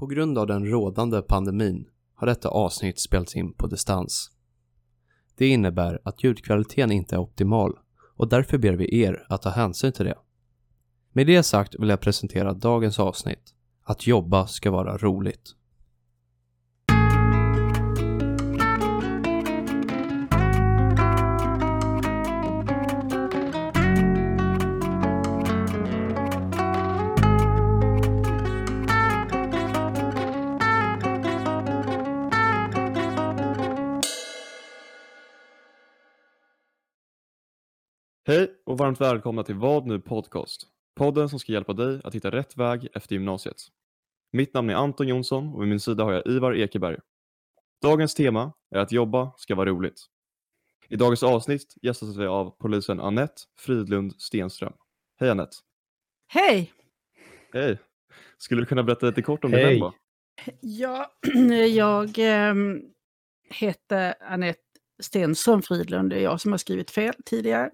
På grund av den rådande pandemin har detta avsnitt spelats in på distans. Det innebär att ljudkvaliteten inte är optimal och därför ber vi er att ta hänsyn till det. Med det sagt vill jag presentera dagens avsnitt. Att jobba ska vara roligt. Hej och varmt välkomna till Vad nu podcast. Podden som ska hjälpa dig att hitta rätt väg efter gymnasiet. Mitt namn är Anton Jonsson och vid min sida har jag Ivar Ekeberg. Dagens tema är att jobba ska vara roligt. I dagens avsnitt gästas vi av polisen Annette Fridlund Stenström. Hej Annette! Hej! Hej! Skulle du kunna berätta lite kort om dig Hej. själv? Ja, jag ehm, heter Anette Stenström Fridlund. Det är jag som har skrivit fel tidigare.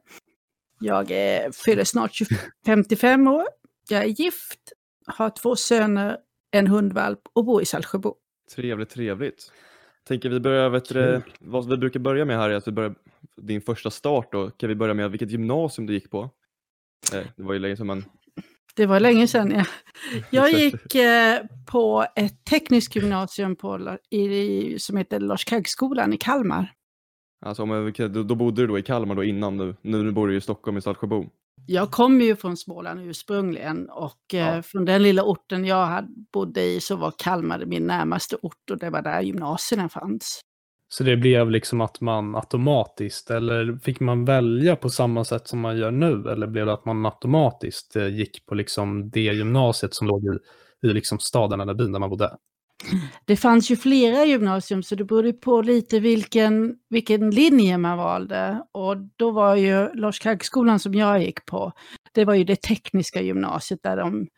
Jag är, fyller snart 20 55 år. Jag är gift, har två söner, en hundvalp och bor i Saltsjöbo. Trevligt, trevligt. Tänker vi börja, vet du, vad vi brukar börja med här är att vi börjar din första start då. Kan vi börja med vilket gymnasium du gick på? Eh, Det var ju länge sedan man... Det var länge sedan. Ja. Jag gick eh, på ett tekniskt gymnasium på, i, som heter Lars Kaggskolan i Kalmar. Alltså, om jag, då, då bodde du då i Kalmar då innan nu. Nu bor du i Stockholm i Saltsjöbo. Jag kommer ju från Småland ursprungligen och eh, Ja. från den lilla orten jag hade, bodde i så var Kalmar min närmaste ort och det var där gymnasierna fanns. Så det blev liksom att man automatiskt, eller fick man välja på samma sätt som man gör nu? Eller blev det att man automatiskt eh, gick på liksom det gymnasiet som låg i, i liksom staden eller byn där man bodde? Det fanns ju flera gymnasium så det berodde på lite vilken, vilken linje man valde. Och då var ju Lars Kaggskolan som jag gick på, det var ju det tekniska gymnasiet där de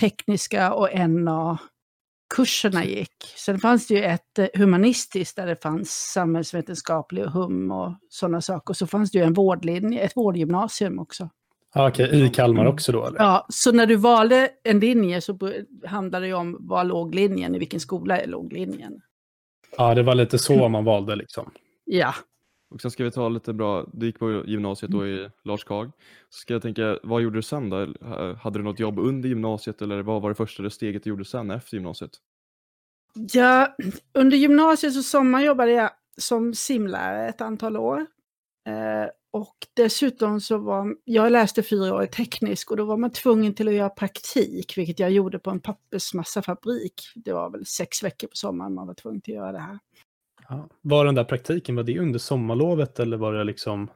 tekniska och NA-kurserna gick. Sen fanns det ju ett eh, humanistiskt där det fanns samhällsvetenskaplig och hum och sådana saker. Och så fanns det ju en vårdlinje, ett vårdgymnasium också. Ja, Okej, i Kalmar också då? Eller? Ja, så när du valde en linje så handlade det om var låg linjen, i vilken skola låg linjen. Ja, det var lite så man valde liksom. Ja, Och sen ska vi ta lite bra, du gick på gymnasiet då i Lars Kag. Så ska jag tänka, vad gjorde du sen då? Hade du något jobb under gymnasiet eller vad var det första steget du gjorde sen efter gymnasiet? Ja, under gymnasiet så sommarjobbade jag som simlärare ett antal år. Eh, och dessutom så var, jag läste fyra år i teknisk och då var man tvungen till att göra praktik, vilket jag gjorde på en pappersmassafabrik. Det var väl sex veckor på sommaren man var tvungen till att göra det här. Ja. Var den där praktiken, var det under sommarlovet eller var det liksom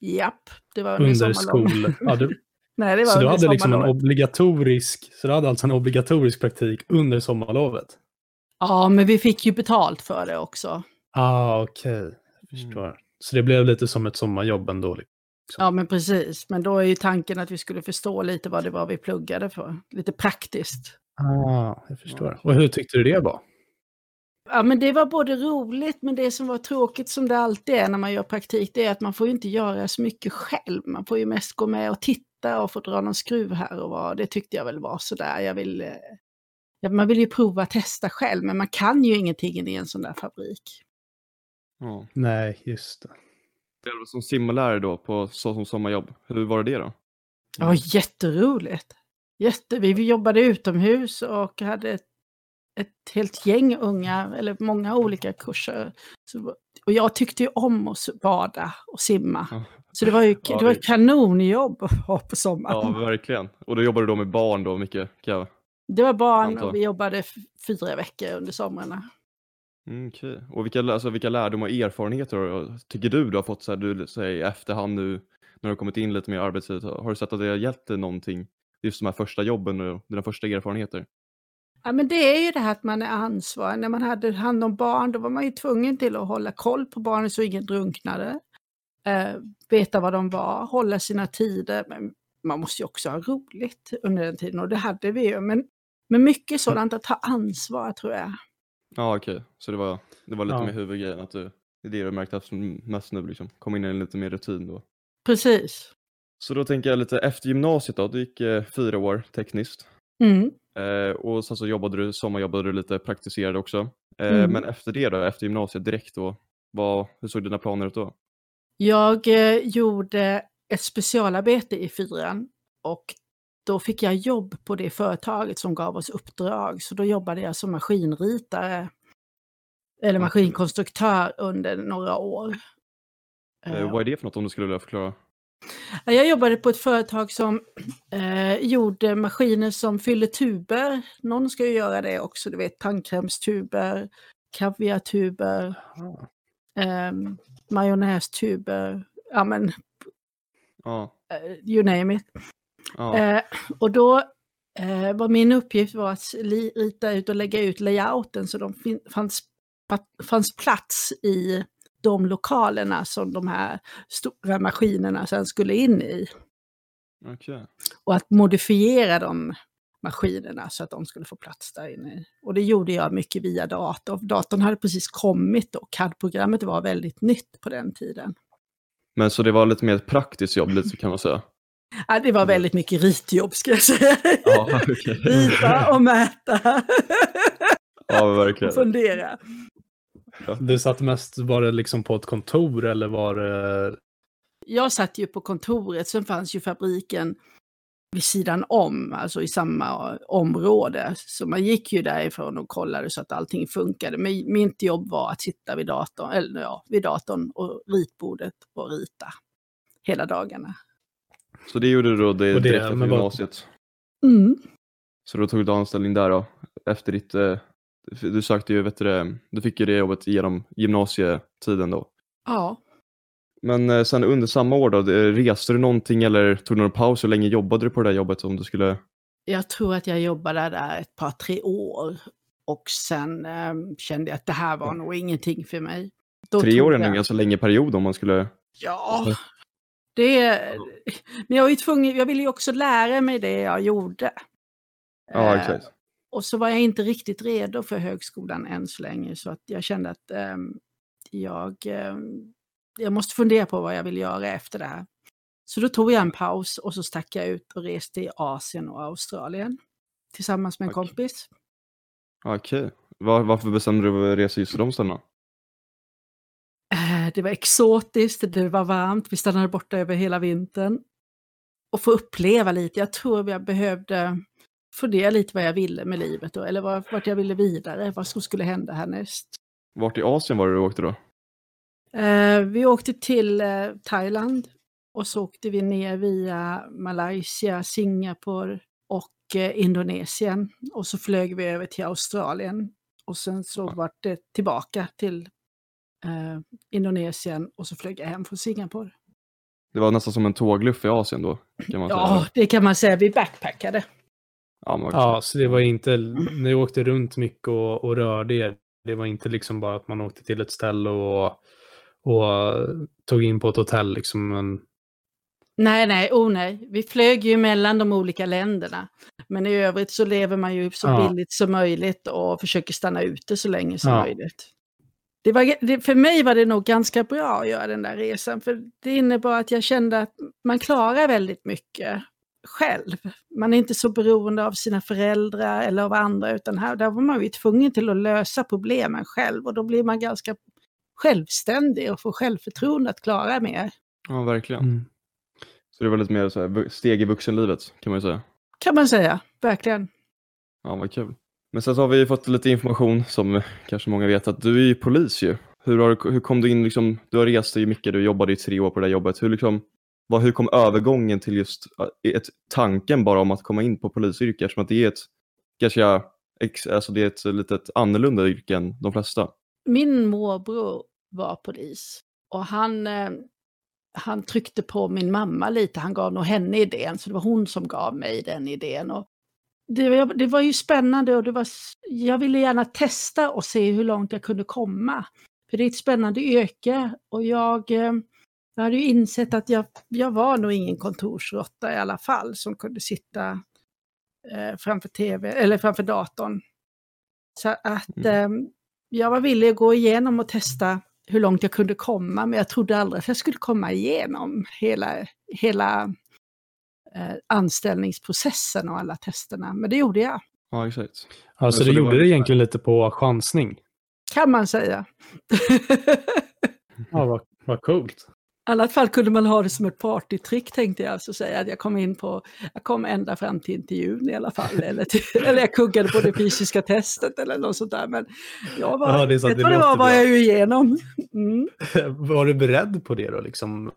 Japp, det var under, under skol... Ja, du, Nej, det var så du hade liksom en obligatorisk, så du hade alltså en obligatorisk praktik under sommarlovet? Ja, men vi fick ju betalt för det också. Ah, okej. Jag förstår. Så det blev lite som ett sommarjobb ändå? liksom. Ja, men precis. Men då är ju tanken att vi skulle förstå lite vad det var vi pluggade för. Lite praktiskt. Ah, jag förstår. Och hur tyckte du det var? Ja, men det var både roligt, men det som var tråkigt som det alltid är när man gör praktik, det är att man får ju inte göra så mycket själv. Man får ju mest gå med och titta och få dra någon skruv här och var. Det tyckte jag väl var sådär. Jag vill, eh, man vill ju prova testa själv, men man kan ju ingenting i en sån där fabrik. Ja. Nej, just det. Själv som simlärare då på så som sommarjobb, hur var det då? Ja, jätteroligt. Jätte, vi jobbade utomhus och hade ett, ett helt gäng unga, eller många olika kurser. Så, och jag tyckte ju om att bada och simma. Ja. Så det var ju Ja, det var ett kanonjobb att ha på Ja, sommaren. verkligen. Och då jobbade du då med barn då mycket? Kan jag... Det var barn och vi jobbade fyra veckor under somrarna mm, okej. Och vilka, alltså, vilka lärdomar och erfarenheter har- tycker du du har fått så här, du säger i efterhand nu när du har kommit in lite mer i arbetslivet? Har du sett att det har hjälpt dig någonting? Just de här första jobben och dina första erfarenheter? Ja, men det är ju det här att man är ansvarig. När man hade hand om barn, då var man ju tvungen till att hålla koll på barnen så ingen drunknade. Eh, veta vad de var, hålla sina tider. Men man måste ju också ha roligt under den tiden och det hade vi ju. Men, men mycket sådant att ta ansvar tror jag. Ja, okej. Så det var, det var lite Ja. mer huvudgrejen, att du, det är det du märkt haft mest nu, liksom. Kom in i en lite mer rutin då. Precis. Så då tänker jag lite efter gymnasiet då, du gick eh, fyra år tekniskt. Mm. Eh, och sen så jobbade du, sommarjobbade du lite, praktiserade också. Eh, Mm. Men efter det då, efter gymnasiet direkt då, vad, hur såg dina planer ut då? Jag eh, gjorde ett specialarbete i fyran och då fick jag jobb på det företaget som gav oss uppdrag. Så då jobbade jag som maskinritare eller maskinkonstruktör under några år. Eh, vad är det för något om du skulle vilja förklara? Ja, Jag jobbade på ett företag som eh, gjorde maskiner som fyller tuber. Någon ska ju göra det också, du vet tandkrämstuber, kaviartuber, eh, majonnästuber, ja men Ja, eh, you name it. Ja, Eh, och då eh, var min uppgift var att li- rita ut och lägga ut layouten så de fin- fanns, fanns plats i de lokalerna som de här stora maskinerna sen skulle in i. okej. och att modifiera de maskinerna så att de skulle få plats där inne. Och det gjorde jag mycket via dator. Datorn hade precis kommit och CAD-programmet var väldigt nytt på den tiden. Men så det var lite mer ett praktiskt jobb lite kan man säga? Ja, det var väldigt mycket ritjobb ska jag säga. Ja, okej. Rita och mäta Ja, och verkligen. fundera. Du satt mest, var det liksom på ett kontor eller var det... Jag satt ju på kontoret, sen fanns ju fabriken vid sidan om, alltså i samma område. Så man gick ju därifrån och kollade så att allting funkade. Men mitt jobb var att sitta vid datorn, eller ja, vid datorn och ritbordet och rita hela dagarna. Så det gjorde du då det Och det- direkt efter gymnasiet? Mm. Så då tog du anställning där då? Efter ditt, eh, du sökte ju, vet du du fick ju det jobbet genom gymnasietiden då. Ja, Men eh, sen under samma år då, det- reste du någonting eller tog du någon paus? Hur länge jobbade du på det där jobbet om du skulle? jag tror att jag jobbade där ett par, tre år. Och sen eh, kände jag att det här var nog ingenting för mig. Då Tre år är en ganska länge period om man skulle... Ja, det... Men jag var ju tvungen, jag ville ju också lära mig det jag gjorde. Ja, Eh, exakt. Och så var jag inte riktigt redo för högskolan än så länge så att jag kände att ehm, jag, ehm, jag måste fundera på vad jag vill göra efter det här. Så då tog jag en paus och så stack jag ut och reste i Asien och Australien tillsammans med en Okej. kompis. Okej. Var, varför bestämde du dig för att resa just till de ställena? Det var exotiskt, det var varmt, vi stannade borta över hela vintern. Och få uppleva lite, jag tror jag behövde fundera lite vad jag ville med livet då, eller vad- vart jag ville vidare, vad som skulle hända härnäst. Vart i Asien var det du åkte då? Eh, vi åkte till eh, Thailand och så åkte vi ner via Malaysia, Singapore och eh, Indonesien. Och så flög vi över till Australien. Och sen så Ja. var det tillbaka till eh, Indonesien och så flög jag hem från Singapore. Det var nästan som en tågluff i Asien då, kan man Ja, säga. det kan man säga. Vi backpackade. Ja, men, Ja, så det var inte, ni åkte runt mycket och, och rörde er. Det var inte liksom bara att man åkte till ett ställe och, och tog in på ett hotell liksom. Men, Nej, nej, oh nej. Vi flög ju mellan de olika länderna. Men i övrigt så lever man ju så Ja. billigt som möjligt och försöker stanna ute så länge som Ja. möjligt. Det var, det, för mig var det nog ganska bra att göra den där resan, för det innebar att jag kände att man klarar väldigt mycket själv. Man är inte så beroende av sina föräldrar eller av andra, utan här där var man ju tvungen till att lösa problemen själv och då blir man ganska självständig och får självförtroende att klara mer. ja, verkligen. mm. Så det var lite mer så här, steg i vuxenlivet, kan man ju säga. Kan man säga, verkligen. Ja, vad kul. Men sen så har vi fått lite information som kanske många vet att du är ju polis ju. Hur, har, hur kom du in, liksom, du har rest ju mycket, du jobbade i tre år på det där jobbet. Hur, liksom, vad, hur kom övergången till just ett, tanken bara om att komma in på polisyrket? Eftersom att det är ett ganska, alltså det är ett litet annorlunda yrke än de flesta. Min morbror var polis och han, eh, han tryckte på min mamma lite. Han gav nog henne idén, så det var hon som gav mig den idén. Och det, var, det var ju spännande och det var, jag ville gärna testa och se hur långt jag kunde komma. För det är ett spännande yrke och jag, eh, jag hade ju insett att jag, jag var nog ingen kontorsråtta i alla fall som kunde sitta eh, framför tv eller framför datorn. Så att Mm. eh, jag var villig att gå igenom och testa hur långt jag kunde komma, men jag trodde aldrig att jag skulle komma igenom hela, hela eh, anställningsprocessen och alla testerna. Men det gjorde jag, Ja, exakt. Ja, så så du det gjorde var- det egentligen lite på chansning. kan man säga. Ja, vad, vad coolt. I annat fall kunde man ha det som ett partytrick tänkte jag. Så säga att jag kom in på, jag kom ända fram till intervjun i alla fall. Eller, till, eller jag kuggade på det fysiska testet eller något sånt där. Men jag var, Ja, det det var bra. jag ju igenom. Mm. Var du beredd på det då? Liksom?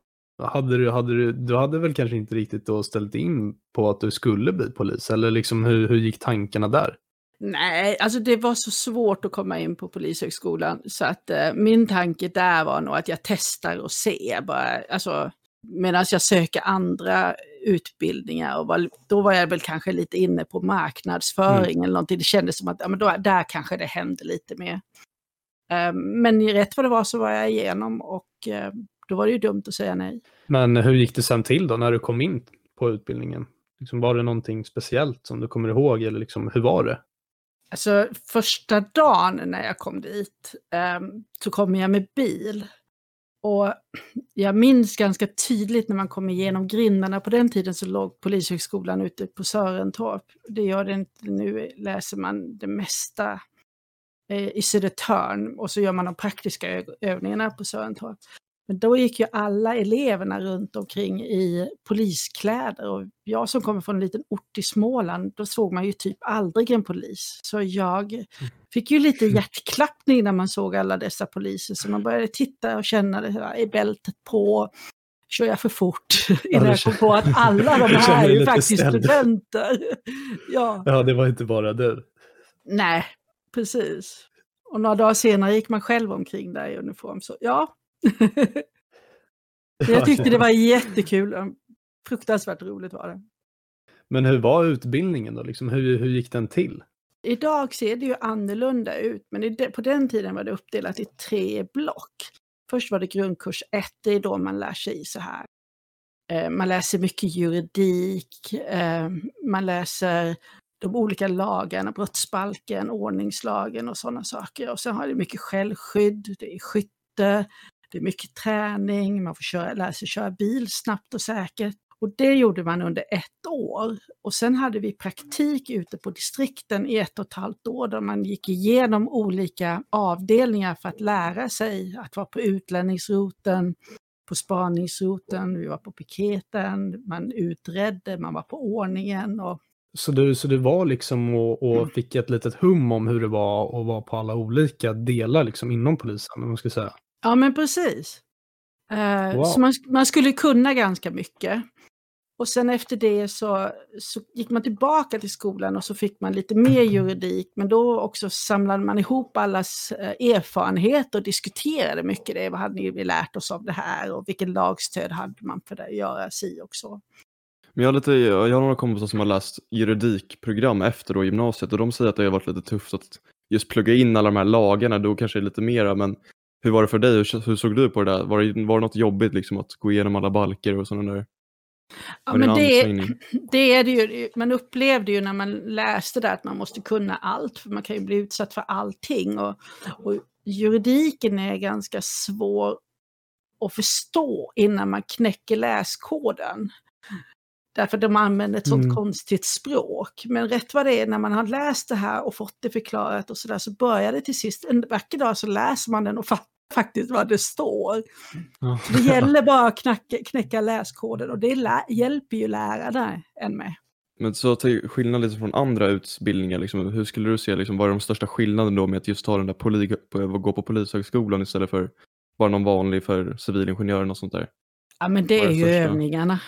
Hade du, hade du, du hade väl kanske inte riktigt då ställt in på att du skulle bli polis? Eller liksom hur, hur gick tankarna där? Nej, alltså det var så svårt att komma in på Polishögskolan så att eh, min tanke där var nog att jag testar och ser bara, alltså medan jag söker andra utbildningar och var, då var jag väl kanske lite inne på marknadsföring eller någonting. Det kändes som att ja, men då, där kanske det hände lite mer. Eh, men rätt vad det var så var jag igenom och eh, då var det ju dumt att säga nej. Men hur gick det sen till då när du kom in på utbildningen? Liksom, var det någonting speciellt som du kommer ihåg eller liksom, hur var det? Alltså första dagen när jag kom dit ehm, så kom jag med bil. Och jag minns ganska tydligt när man kom igenom grindarna. På den tiden så låg Polishögskolan ute på Sörentorp. Det gör det inte nu, läser man det mesta eh, i Södertörn och så gör man de praktiska övningarna på Sörentorp. Men då gick ju alla eleverna runt omkring i poliskläder och jag som kommer från en liten ort i Småland, då såg man ju typ aldrig en polis. Så jag fick ju lite hjärtklappning när man såg alla dessa poliser, så man började titta och känna det här, är bältet på? Kör jag för fort? Innan jag kom på att alla de här är ju faktiskt studenter. ja, Ja, det var inte bara du. nej, precis. Och några dagar senare gick man själv omkring där i uniform. Så ja, jag tyckte det var jättekul. Fruktansvärt roligt var det. Men hur var utbildningen då? Liksom, hur, hur gick den till? Idag ser det ju annorlunda ut, men på den tiden var det uppdelat i tre block. Först var det grundkurs 1, det är då man lär sig så här. Eh, man läser mycket juridik, eh, man läser de olika lagarna, brottsbalken, ordningslagen och sådana saker. Och sen har det mycket självskydd, det är skytte, det är mycket träning, man får köra, lära sig köra bil snabbt och säkert. Och det gjorde man under ett år. Och sen hade vi praktik ute på distrikten i ett och ett halvt år där man gick igenom olika avdelningar för att lära sig att vara på utlänningsroten, på spaningsroten, vi var på piketen, man utredde, man var på ordningen. Och, Så du, så du var liksom och, och fick ett litet hum om hur det var att vara på alla olika delar liksom inom polisen, om man ska säga. Ja men precis. Eh, Wow. Så man, man skulle kunna ganska mycket. Och sen efter det så, så gick man tillbaka till skolan och så fick man lite mer juridik. Men då också samlade man ihop allas eh, erfarenhet och diskuterade mycket det. Vad hade ni lärt oss av det här och vilken lagstöd hade man för att göra si och så. Men jag har, lite, jag har några kompisar som har läst juridikprogram efter då gymnasiet och de säger att det har varit lite tufft att just plugga in alla de här lagarna, då kanske det är lite mera, men hur var det för dig? Hur, hur såg du på det där? Var det, var det något jobbigt liksom att gå igenom alla balker och sådana där? Ja, men det, det är det ju. Man upplevde ju när man läste det att man måste kunna allt, för man kan ju bli utsatt för allting. Och, och juridiken är ganska svår att förstå innan man knäcker läskoden. Därför de använder ett sånt Mm. konstigt språk. Men rätt vad det är, när man har läst det här och fått det förklarat och sådär, så börjar det till sist, en vacker dag så läser man den och fattar faktiskt vad det står. Det gäller bara att knacka, knäcka läskoden och det lä- hjälper ju lärarna en med. Men så till skillnad lite från andra utbildningar, liksom, hur skulle du se, liksom, vad är de största skillnaderna då med att just ta den där poli, på, gå på polishögskolan istället för bara någon vanlig för civilingenjören och sånt där? Ja men det är är ju första? övningarna.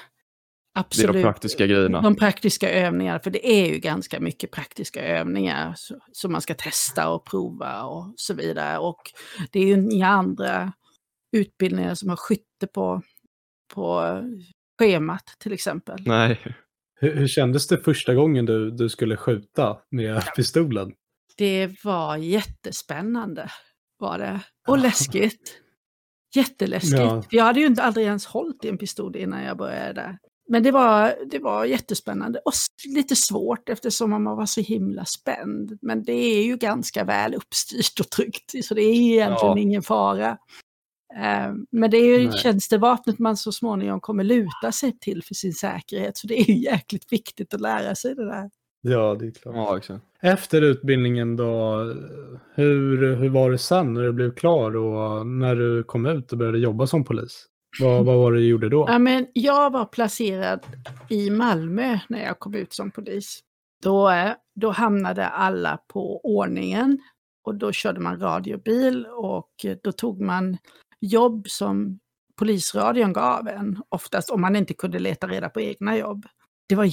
Det är Absolut. de praktiska grejerna. De praktiska övningarna, för det är ju ganska mycket praktiska övningar som man ska testa och prova och så vidare. Och det är ju inga andra utbildningar som har skytte på, på schemat till exempel. Nej, Hur, hur kändes det första gången du, du skulle skjuta med pistolen? Det var jättespännande, var det. Och läskigt. Jätteläskigt. Ja. Jag hade ju inte aldrig ens hållit i en pistol innan jag började där. Men det var, det var jättespännande och lite svårt eftersom man var så himla spänd. Men det är ju ganska väl uppstyrt och tryggt, så det är egentligen Ja. ingen fara. Eh, Men det är ju Nej. tjänstevapnet man så småningom kommer luta sig till för sin säkerhet. Så det är ju jäkligt viktigt att lära sig det där. Ja, det är klart. Ja, exakt. Efter utbildningen då, hur, hur var det sen när du blev klar och när du kom ut och började jobba som polis? Vad, vad var det du gjorde då? Ja, men jag var placerad i Malmö när jag kom ut som polis. Då, eh, då hamnade alla på ordningen och då körde man radiobil och eh, då tog man jobb som polisradion gav en, oftast om man inte kunde leta reda på egna jobb. Det var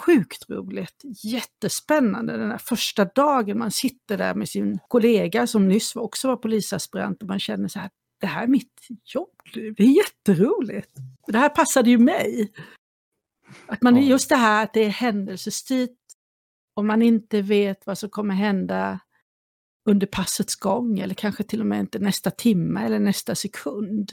sjukt roligt, jättespännande den där första dagen man sitter där med sin kollega som nyss också var polisaspirant och man känner så här, det här är mitt jobb, det är jätteroligt. Det här passade ju mig. Att man, just det här att det är händelsestyrt och man inte vet vad som kommer hända under passets gång eller kanske till och med inte nästa timme eller nästa sekund.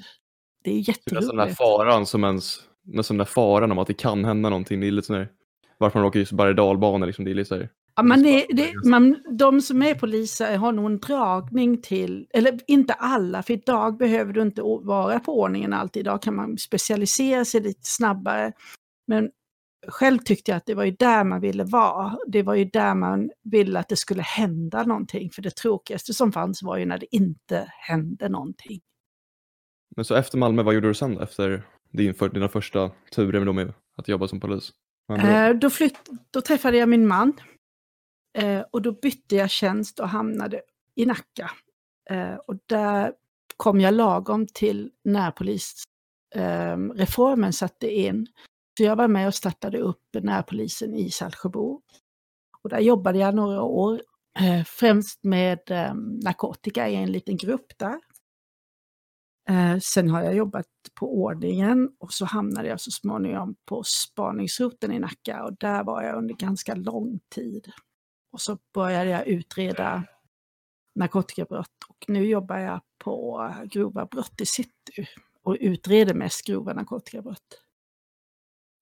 Det är ju Det är den där jätteroligt. faran som ens, nästan den där faran om att det kan hända någonting. Det är lite sån där, varför man åker just berg och dalbana liksom. Det är lite så här, Ja, man är, det man, de som är poliser har nog en dragning till, eller inte alla, för idag behöver du inte vara på ordningen alltid. Idag kan man specialisera sig lite snabbare. Men själv tyckte jag att det var ju där man ville vara. Det var ju där man ville att det skulle hända någonting. För det tråkigaste som fanns var ju när det inte hände någonting. Men så efter Malmö, vad gjorde du sen då? Efter din, för, dina första turer med, att jobba som polis? Eh, då, flytt, då träffade jag min man. Eh, och då bytte jag tjänst och hamnade i Nacka. Eh, och där kom jag lagom till närpolisreformen ehm, eh, satte in. Så jag var med och startade upp närpolisen i Saltsjöbo. Och där jobbade jag några år, eh, främst med eh, narkotika i en liten grupp där. Eh, sen har jag jobbat på ordningen och så hamnade jag så småningom på spaningsroten i Nacka och där var jag under ganska lång tid. Och så började jag utreda narkotikabrott och nu jobbar jag på grova brott i city och utreder mest grova narkotikabrott.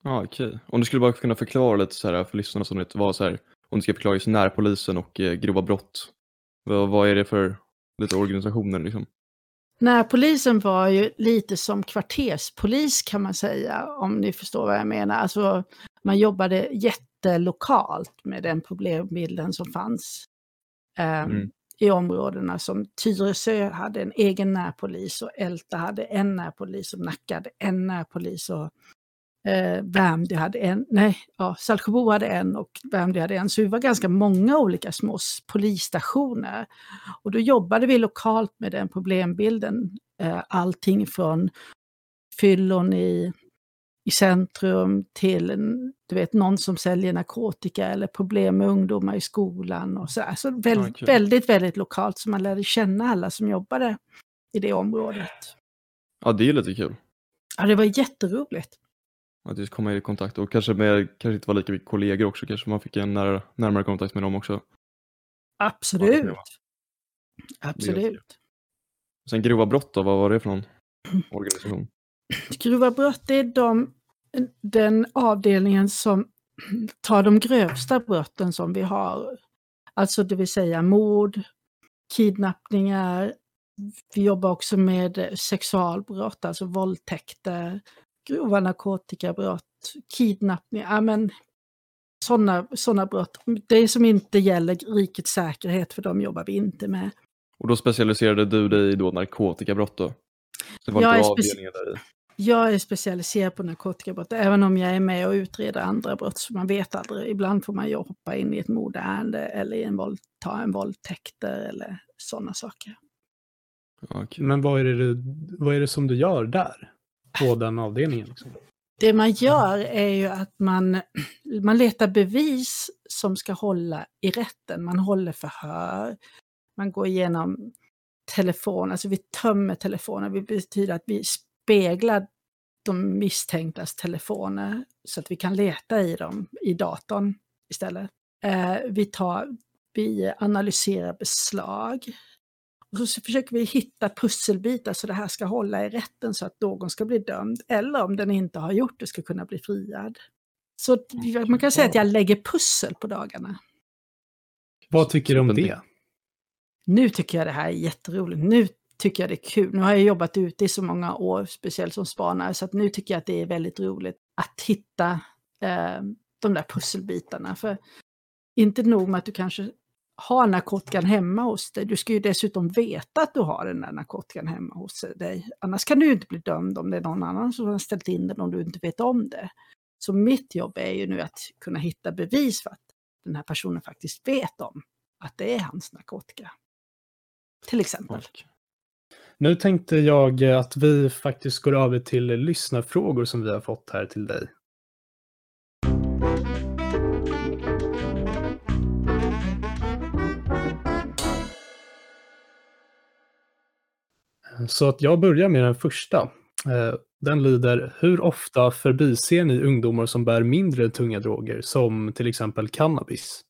Ja, okej. Om du skulle bara kunna förklara lite så här för lyssnarna som vet vad så här, om du ska förklara just närpolisen och eh, grova brott. Vad, vad är det för lite organisationer liksom? Närpolisen var ju lite som kvarterspolis kan man säga, om ni förstår vad jag menar. Alltså, man jobbade jättelokalt med den problembilden som fanns ehm, Mm. i områdena som Tyresö hade en egen närpolis och Älta hade en närpolis och Nacka hade en närpolis och eh, Värmdö hade en, nej, ja, Saltsjöbo hade en och Värmdö hade en. Så vi var ganska många olika små polisstationer. Och då jobbade vi lokalt med den problembilden. Eh, allting från fyllon i, i centrum till du vet, någon som säljer narkotika eller problem med ungdomar i skolan. Och så alltså väldigt, Okej. väldigt, väldigt lokalt så man lärde känna alla som jobbade i det området. Ja, det är lite kul. Ja, det var jätteroligt. Att just komma i kontakt och kanske med, kanske inte vara lika mycket kollegor också, kanske man fick en nära, närmare kontakt med dem också. Absolut. det var. Absolut. Sen grova brott då, vad var det för någon organisation? Grova brott det är de, den avdelningen som tar de grövsta brotten som vi har. Alltså det vill säga mord, kidnappningar. Vi jobbar också med sexualbrott, alltså våldtäkter, grova narkotikabrott, kidnappningar. Ja, men sådana såna brott. Det som inte gäller rikets säkerhet, för de jobbar vi inte med. Och då specialiserade du dig i då narkotikabrott då? Det var Jag speci- avdelningar där i. Jag är specialiserad på narkotikabrott, även om jag är med och utreder andra brott, så man vet aldrig. Ibland får man ju hoppa in i ett mordärende eller i en våld, ta en våldtäkter eller sådana saker. Okej. Men vad är, det du, vad är det som du gör där? På den avdelningen? Liksom? Det man gör är ju att man, man letar bevis som ska hålla i rätten. Man håller förhör, man går igenom telefon, alltså vi tömmer telefoner, det betyder att vi speglar de misstänktas telefoner så att vi kan leta i dem i datorn istället. Eh, vi, tar, vi analyserar beslag. Och så försöker vi hitta pusselbitar så det här ska hålla i rätten så att någon ska bli dömd. Eller om den inte har gjort det ska kunna bli friad. Så vi- man kan säga att jag lägger pussel på dagarna. Vad tycker du om det- det? Nu tycker jag det här är jätteroligt. Nu tycker jag det är kul. Nu har jag jobbat ute i så många år, speciellt som spanare, så att nu tycker jag att det är väldigt roligt att hitta eh, de där pusselbitarna. För inte nog med att du kanske har narkotikan hemma hos dig, du ska ju dessutom veta att du har den där narkotikan hemma hos dig. Annars kan du ju inte bli dömd om det är någon annan som har ställt in den om du inte vet om det. Så mitt jobb är ju nu att kunna hitta bevis för att den här personen faktiskt vet om att det är hans narkotika. Till exempel. Nu tänkte jag att vi faktiskt går över till lyssnarfrågor som vi har fått här till dig. Så att jag börjar med den första. Eh, den lyder, hur ofta förbiser ni ungdomar som bär mindre tunga droger, som till exempel cannabis?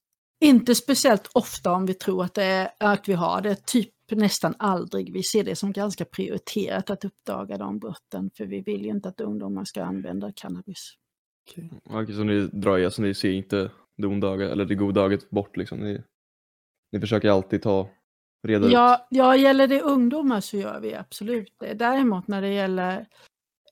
Inte speciellt ofta om vi tror att, det är, att vi har det, typ nästan aldrig. Vi ser det som ganska prioriterat att uppdaga de brotten, för vi vill ju inte att ungdomar ska använda cannabis. Okej, så ni drar er, så ni ser inte det onda eller det goda ögat bort liksom? Ni, ni försöker alltid ta reda ut? Ja, ja, gäller det ungdomar så gör vi absolut det. Däremot när det gäller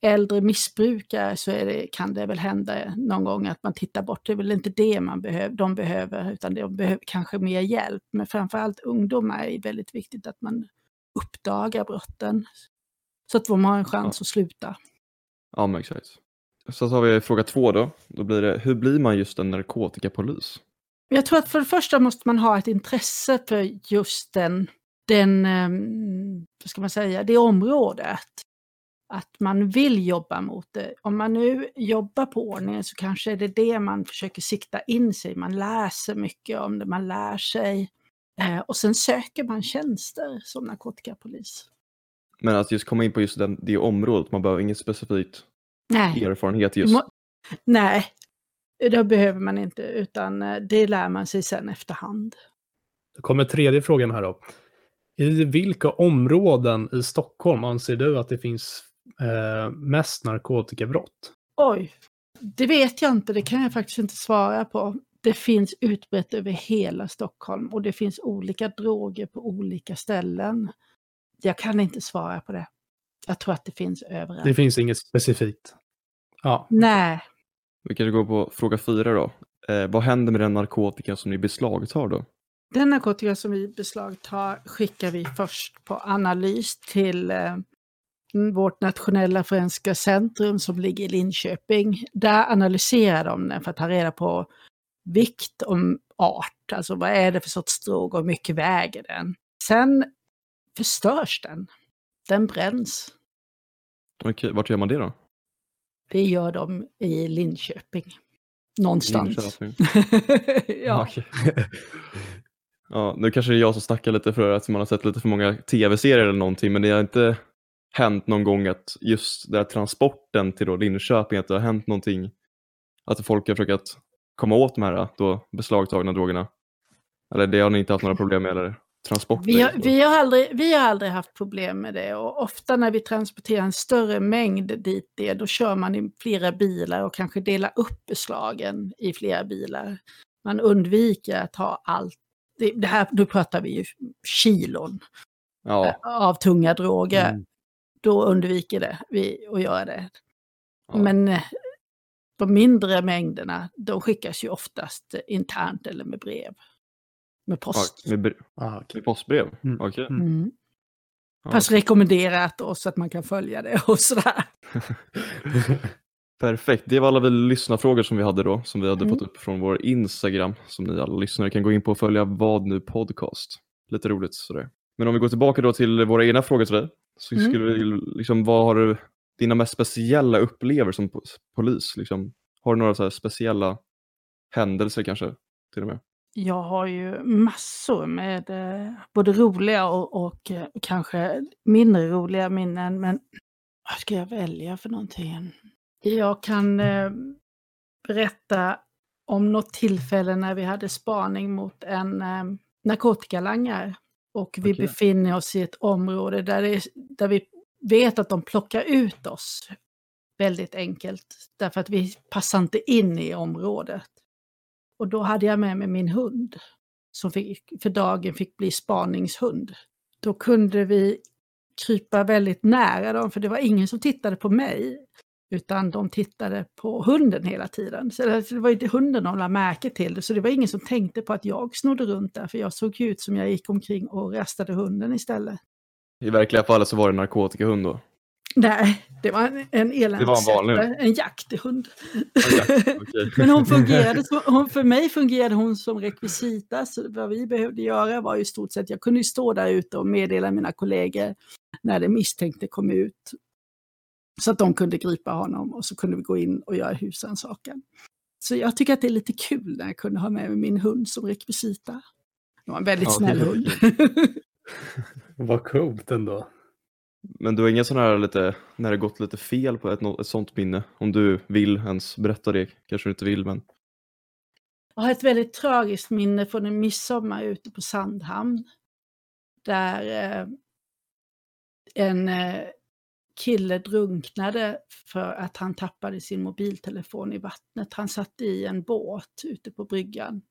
äldre missbrukare så det, kan det väl hända någon gång att man tittar bort. Det är väl inte det man behöver, de behöver, utan de behöver kanske mer hjälp. Men framförallt ungdomar är väldigt viktigt att man uppdagar brotten. Så att de har en chans att sluta. Ja, men exakt. Så tar vi fråga två då. Då blir det, hur blir man just en narkotikapolis? Jag tror att för det första måste man ha ett intresse för just den, den ehm, vad ska man säga, det området. Att man vill jobba mot det. Om man nu jobbar på ordningen så kanske är det det man försöker sikta in sig. Man läser mycket om det, man lär sig. Eh, och sen söker man tjänster som narkotikapolis. Men att just komma in på just den, det området, man behöver inget specifikt Nej, erfarenhet just. Må- nej, det behöver man inte, utan eh, det lär man sig sen efterhand. Då kommer tredje frågan här då. I vilka områden i Stockholm anser du att det finns eh, mest narkotikabrott? Oj, det vet jag inte, det kan jag faktiskt inte svara på. Det finns utbrett över hela Stockholm och det finns olika droger på olika ställen. Jag kan inte svara på det. Jag tror att det finns överallt. Det finns inget specifikt. Ja, Nej, Vi kanske går på fråga fyra då. Eh, vad händer med den narkotika som ni beslagtar då? den narkotika som vi beslagtar skickar vi först på analys till eh, vårt nationella forensiska centrum som ligger i Linköping. Där analyserar de den för att ta reda på vikt och art, alltså vad är det för sorts drog och hur mycket väger den. Sen förstörs den. Den bränns. Okej, vart gör man det då? Det gör de i Linköping. Någonstans. Linköping. ja. Okej. ja, nu kanske det är jag som snackar lite för att man har sett lite för många tv-serier eller någonting, men det har inte hänt någon gång att just den här transporten till då Linköping, att det har hänt någonting, att folk har försökt komma åt de här då beslagtagna drogerna? Eller det har ni inte haft några problem med? Eller transport? Vi har, vi, har aldrig, vi har aldrig haft problem med det och ofta när vi transporterar en större mängd dit det, då kör man i flera bilar och kanske delar upp beslagen i flera bilar. Man undviker att ha allt. Det, det här, då pratar vi ju kilon Ja, eh, av tunga droger. Mm. Då undviker det, vi att göra det. ja. Men eh, de mindre mängderna, de skickas ju oftast internt eller med brev. Med post. Ja, med, bre- ah, okej. med postbrev? Mm. Okej. Mm. Mm. Ja, Fast rekommenderat då så att man kan följa det och sådär. Perfekt, det var alla vi lyssnarfrågor som vi hade då, som vi hade Mm. fått upp från vår Instagram, som ni alla lyssnare kan gå in på och följa Vad nu podcast. Lite roligt sådär. Men om vi går tillbaka då till våra egna frågor till dig, så Mm. skulle vi liksom, vad har du, dina mest speciella upplevelser som po- polis? Liksom, har du några så speciella händelser kanske, till och med? Jag har ju massor med eh, både roliga och, och eh, kanske mindre roliga minnen. Men vad ska jag välja för någonting? Jag kan eh, berätta om något tillfälle när vi hade spaning mot en eh, narkotikalangare. Och vi Okej. befinner oss i ett område där, det, där vi vet att de plockar ut oss väldigt enkelt. Därför att vi passar inte in i området. Och då hade jag med mig min hund som fick, för dagen fick bli spaningshund. Då kunde vi krypa väldigt nära dem, för det var ingen som tittade på mig. Utan de tittade på hunden hela tiden. Så det var inte hunden de lade märke till det. Så det var ingen som tänkte på att jag snodde runt där. För jag såg ut som jag gick omkring och rastade hunden istället. I verkliga fallet så var det narkotikahund då? Nej, det var en, en Det var en eländshund. En okej. Men hon fungerade, hon, för mig fungerade hon som rekvisita. Så vad vi behövde göra var i stort sett, jag kunde ju stå där ute och meddela mina kollegor när det misstänkte kom ut. Så att de kunde gripa honom och så kunde vi gå in och göra husrannsakan. Så jag tycker att det är lite kul när jag kunde ha med mig min hund som rekvisita. Det var en väldigt Ja, snäll hund. Vad coolt ändå. Men du har inga sådana här lite, när det gått lite fel på ett, ett sånt minne? Om du vill ens berätta det, kanske du inte vill men. Jag har ett väldigt tragiskt minne från en midsommar ute på Sandhamn. Där eh, en eh, kille drunknade för att han tappade sin mobiltelefon i vattnet. Han satt i en båt ute på bryggan.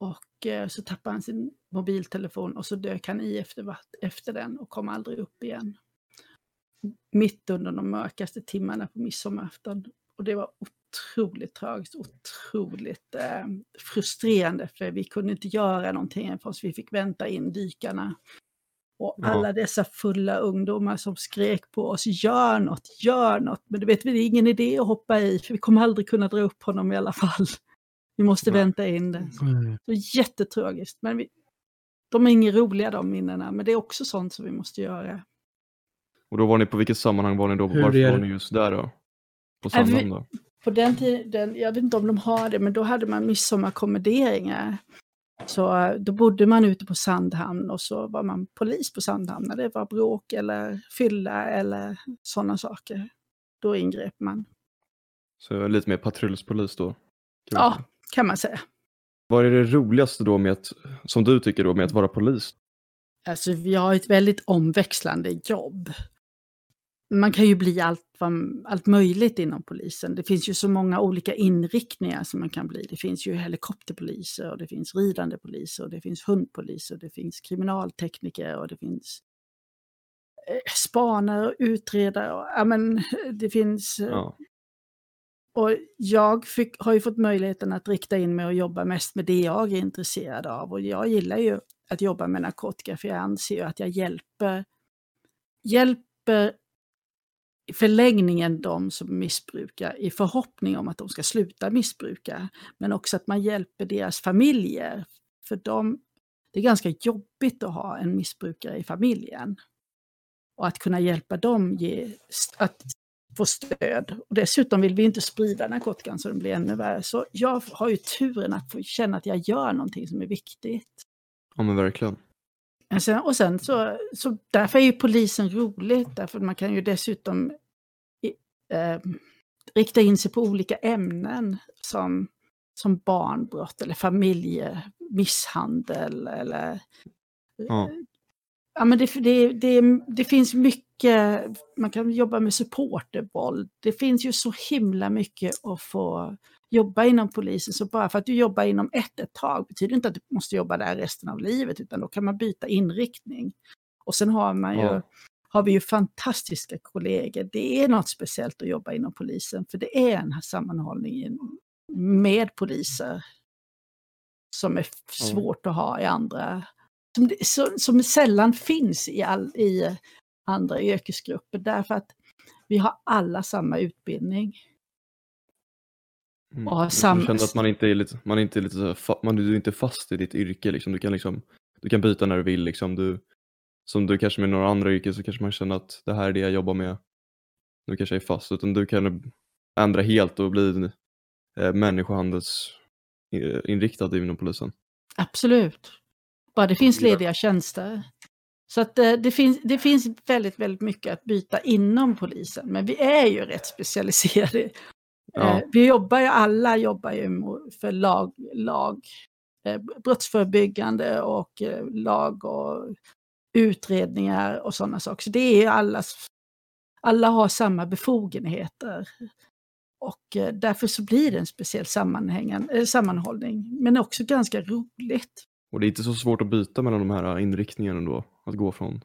Och eh, så tappade han sin mobiltelefon och så dök han i efter, efter den och kom aldrig upp igen. Mitt under de mörkaste timmarna på midsommarafton. Och det var otroligt tragiskt, otroligt eh, frustrerande för vi kunde inte göra någonting förrän vi fick vänta in dykarna. Och Ja. alla dessa fulla ungdomar som skrek på oss, gör något, gör något. Men du vet, det är ingen idé att hoppa i, för vi kommer aldrig kunna dra upp honom i alla fall. Vi måste Nej. vänta in det. Så jättetragiskt. Men vi, de är inga roliga de minnena, men det är också sånt som vi måste göra. Och då var ni på vilket sammanhang var ni då? Hur Varför är var det- ni just där då? På Är vi- Sandhamn då? På den tiden, jag vet inte om de har det, men då hade man midsommarkommenderingar. Så eh, då bodde man ute på Sandhamn och så var man polis på Sandhamn när det var bråk eller fylla eller sådana saker. Då ingrep man. Så lite mer patrullspolis då? kan Ja, säga. kan man säga. Vad är det roligaste då med att, som du tycker då, med att vara polis? Alltså vi har ett väldigt omväxlande jobb. Man kan ju bli allt, allt möjligt inom polisen. Det finns ju så många olika inriktningar som man kan bli. Det finns ju helikopterpoliser och det finns ridande poliser och det finns hundpoliser och det finns kriminaltekniker och det finns eh, spanare och utredare. Och, ja, men, det finns... eh, Ja. och jag fick, har ju fått möjligheten att rikta in mig och jobba mest med det jag är intresserad av. Och jag gillar ju att jobba med narkotika för jag anser ju att jag hjälper, hjälper i förlängningen de som missbrukar i förhoppning om att de ska sluta missbruka. Men också att man hjälper deras familjer. För de, det är ganska jobbigt att ha en missbrukare i familjen. Och att kunna hjälpa dem ge, att få stöd. Och dessutom vill vi inte sprida narkotikan så den blir ännu värre. Så jag har ju turen att få känna att jag gör någonting som är viktigt. ja, men verkligen. Sen, och sen så, så därför är ju polisen roligt, därför man kan ju dessutom i, eh, rikta in sig på olika ämnen som, som barnbrott eller familjemisshandel eller Ja. Ja, men det, det, det, det finns mycket, man kan jobba med supportervåld. Det finns ju så himla mycket att få jobba inom polisen. Så bara för att du jobbar inom ett ett tag betyder inte att du måste jobba där resten av livet, utan då kan man byta inriktning. Och sen har, man ju, Ja. har vi ju fantastiska kollegor. Det är något speciellt att jobba inom polisen, för det är en sammanhållning med poliser som är svårt att ha i andra som, som, som sällan finns i, all, i andra yrkesgrupper därför att vi har alla samma utbildning. Mm. Och ha Jag sam- känner att man inte är lite, man är inte lite fa- man, du är inte fast i ditt yrke liksom. Du kan liksom, du kan byta när du vill liksom. Du, som du kanske med några andra yrken så kanske man känner att det här är det jag jobbar med. Nu kanske jag är fast, utan du kan ändra helt och bli eh, människohandelsinriktad inom polisen. Absolut. Bara det finns lediga tjänster. Så att eh, det, finns, det finns väldigt, väldigt mycket att byta inom polisen. Men vi är ju rätt specialiserade. Ja. Eh, vi jobbar ju, alla jobbar ju för lag, lag eh, brottsförebyggande och eh, lag och utredningar och sådana saker. Så det är ju allas, alla har samma befogenheter. Och därför så blir det en speciell sammanhållning, men också ganska roligt. Och det är inte så svårt att byta mellan de här inriktningarna då, att gå från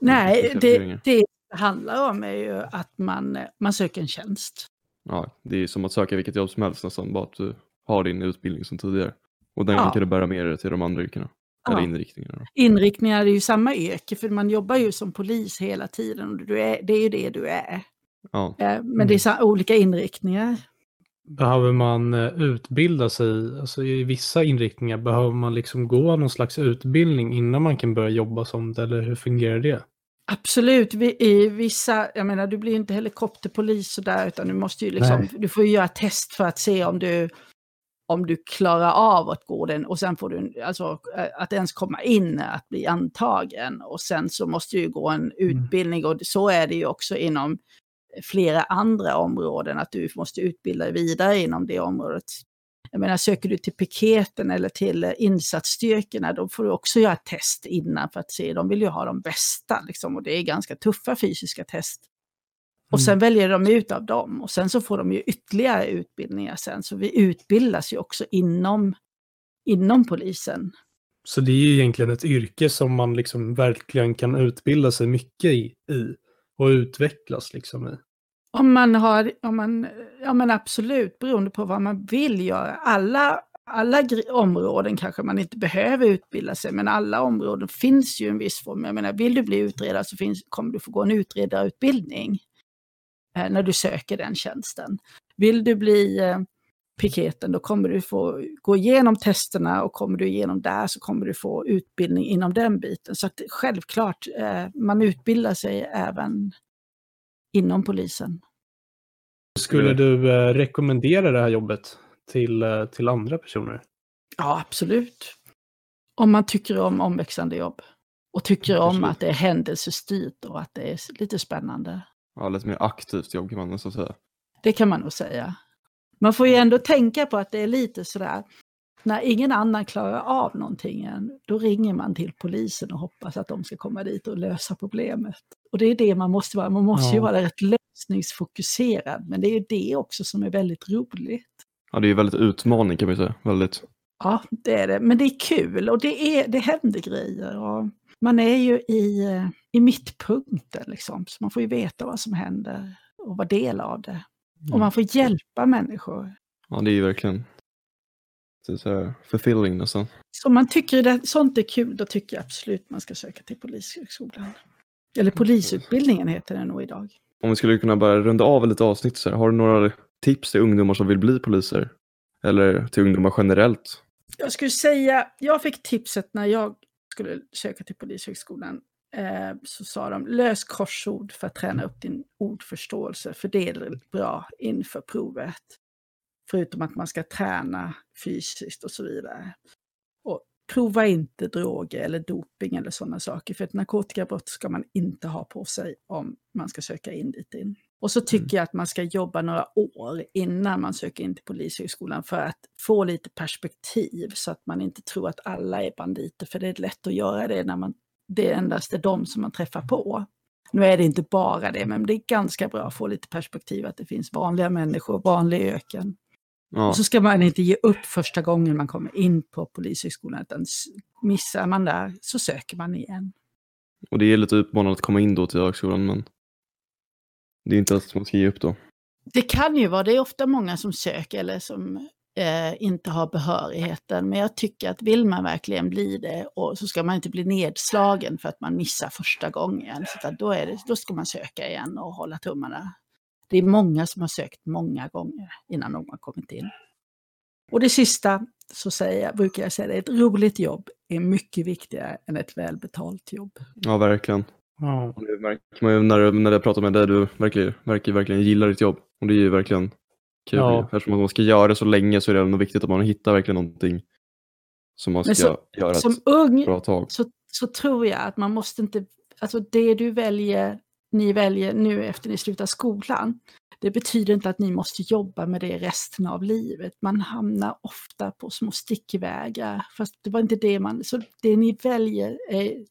Nej, det, det handlar om är ju att man, man söker en tjänst. Ja, det är som att söka vilket jobb som helst nästan, bara att du har din utbildning som tidigare. Och den Ja. kan du bära med dig till de andra yrkena. Eller Ja. inriktningarna. då. Inriktningar är ju samma yrke, för man jobbar ju som polis hela tiden. Och du är, det är ju det du är. Ja, Eh, Men det är så olika inriktningar. Behöver man eh, utbilda sig, alltså i vissa inriktningar, behöver man liksom gå någon slags utbildning innan man kan börja jobba som det, eller hur fungerar det? Absolut, vi- i vissa, jag menar du blir inte helikopterpolis sådär utan du måste ju liksom, Nej. du får ju göra test för att se om du, om du klarar av att gå den och sen får du, alltså eh, att ens komma in, att bli antagen och sen så måste du gå en utbildning och så är det ju också inom flera andra områden, att du måste utbilda dig vidare inom det området. Jag menar, söker du till piketen eller till insatsstyrkorna, då får du också göra test innan för att se. De vill ju ha de bästa, liksom, och det är ganska tuffa fysiska test. Och sen väljer de ut av dem och sen så får de ju ytterligare utbildningar sen. Så vi utbildas ju också inom, inom polisen. Så det är ju egentligen ett yrke som man liksom verkligen kan utbilda sig mycket i, i och utvecklas liksom i. Om man har, om man, ja men absolut, beroende på vad man vill göra. Alla, alla områden kanske man inte behöver utbilda sig, men alla områden finns ju en viss form. Jag menar, vill du bli utredare så finns, kommer du få gå en utredarutbildning eh, när du söker den tjänsten. Vill du bli eh, piketen, då kommer du få gå igenom testerna och kommer du igenom där så kommer du få utbildning inom den biten. Så att självklart, eh, man utbildar sig även inom polisen. Skulle Mm. du eh, rekommendera det här jobbet till, eh, till andra personer? Ja, absolut. Om man tycker om omväxlande jobb. Och tycker om Absolut. att det är händelsestyrt och att det är lite spännande. ja lite mer aktivt jobb kan man nästan säga. Det kan man nog säga. Man får ju ändå tänka på att det är lite sådär, när ingen annan klarar av någonting än, då ringer man till polisen och hoppas att de ska komma dit och lösa problemet. Och det är det man måste vara, man måste ju Ja. vara rätt lösningsfokuserad, men det är ju det också som är väldigt roligt. Ja, det är ju väldigt utmaning kan man ju säga. Väldigt. Ja, det är det. Men det är kul och det, är, det händer grejer. Och man är ju i, i mittpunkten liksom, så man får ju veta vad som händer och vara del av det. Och man får hjälpa människor. Ja, det är ju verkligen det så fulfilling nästan. Så om man tycker det, sånt är kul, då tycker jag absolut man ska söka till Polishögskolan. Eller polisutbildningen heter den nog idag. Om vi skulle kunna bara runda av lite avsnitt så här. Har du några tips till ungdomar som vill bli poliser? Eller till ungdomar generellt? Jag skulle säga, jag fick tipset när jag skulle söka till Polishögskolan. Eh, så sa de, lös korsord för att träna upp din ordförståelse, för det är bra inför provet. Förutom att man ska träna fysiskt och så vidare. Prova inte droger eller doping eller sådana saker, för ett narkotikabrott ska man inte ha på sig om man ska söka in dit in. Och så tycker jag att man ska jobba några år innan man söker in till Polishögskolan för att få lite perspektiv så att man inte tror att alla är banditer, för det är lätt att göra det när man, det är endast är de som man träffar på. Nu är det inte bara det, men det är ganska bra att få lite perspektiv att det finns vanliga människor, vanlig öken. Ja, Och så ska man inte ge upp första gången man kommer in på Polishögskolan, utan missar man där så söker man igen. och det är lite utmanande att komma in då till högskolan men det är inte att man ska ge upp då. Det kan ju vara, det är ofta många som söker eller som eh, inte har behörigheten. Men jag tycker att vill man verkligen bli det och så ska man inte bli nedslagen för att man missar första gången. Så att då, är det, då ska man söka igen och hålla tummarna. Det är många som har sökt många gånger innan de har kommit in. Och det sista så säger jag, brukar jag säga det, ett roligt jobb är mycket viktigare än ett välbetalt jobb. Ja, verkligen. Ja. Det märker man ju när, när jag pratar med dig, du verkar, verkar verkligen gilla ditt jobb. Och det är ju verkligen kul. Ja. ju. Eftersom att man ska göra det så länge så är det ändå viktigt att man hittar verkligen någonting som man ska så- göra Som ett ung bra tag. så, så tror jag att man måste inte, alltså det du väljer, ni väljer nu efter ni slutar skolan, det betyder inte att ni måste jobba med det resten av livet. Man hamnar ofta på små stickvägar, fast det var inte det man, så det ni väljer är,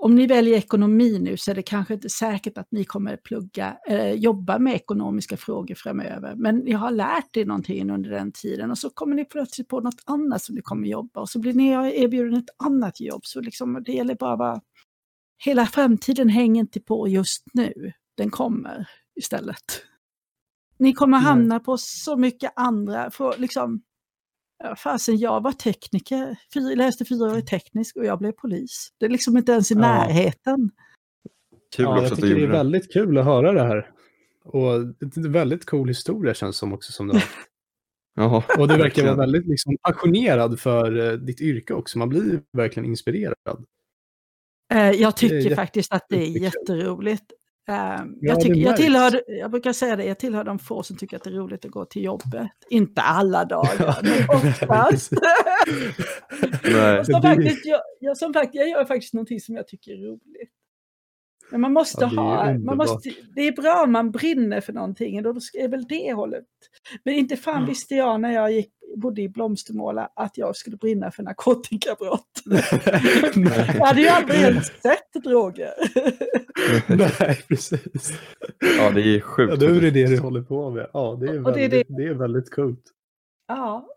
om ni väljer ekonomi nu så är det kanske inte säkert att ni kommer plugga, eh, jobba med ekonomiska frågor framöver. Men ni har lärt er någonting under den tiden och så kommer ni plötsligt på något annat som ni kommer jobba och så blir ni erbjuden ett annat jobb. Så liksom, det gäller bara att vara hela framtiden hänger inte på just nu. Den kommer istället. Ni kommer hamna på så mycket andra, för liksom, fasen jag var tekniker, fyra, läste fyra år i teknisk och jag blev polis. Det är liksom inte ens i Ja. närheten. Kul ja, jag tycker det är det. väldigt kul att höra det här. Och det är en väldigt cool historia känns som också som du har. Jaha. Och du verkar vara väldigt liksom, passionerad för eh, ditt yrke också. Man blir verkligen inspirerad. Eh, jag tycker faktiskt att det är jätteroligt. Eh, Ja, jag, tycker, jag, tillhör, jag brukar säga det, jag tillhör de få som tycker att det är roligt att gå till jobbet. Inte alla dagar, men oftast. Som faktiskt, jag, jag, som fakt, jag gör faktiskt någonting som jag tycker är roligt. Men man måste Ja, ha, man måste, det är bra om man brinner för någonting och då är väl det hållet. Men inte fan visste jag när jag gick, bodde i Blomstermåla att jag skulle brinna för narkotikabrott. jag hade ju aldrig ens sett droger. Nej, precis. Ja, det är sjukt. Ja, då är det det du håller på med. Ja, det är Och det är väldigt, det är väldigt coolt. ja.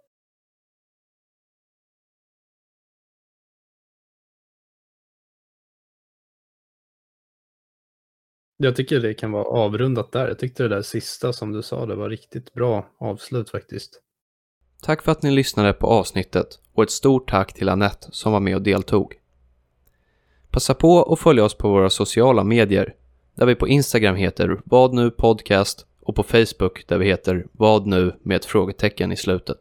Jag tycker det kan vara avrundat där. Jag tyckte det där sista som du sa, det var riktigt bra avslut faktiskt. Tack för att ni lyssnade på avsnittet och ett stort tack till Annette som var med och deltog. Passa på att följa oss på våra sociala medier där vi på Instagram heter Vad nu podcast och på Facebook där vi heter Vad nu med ett frågetecken i slutet.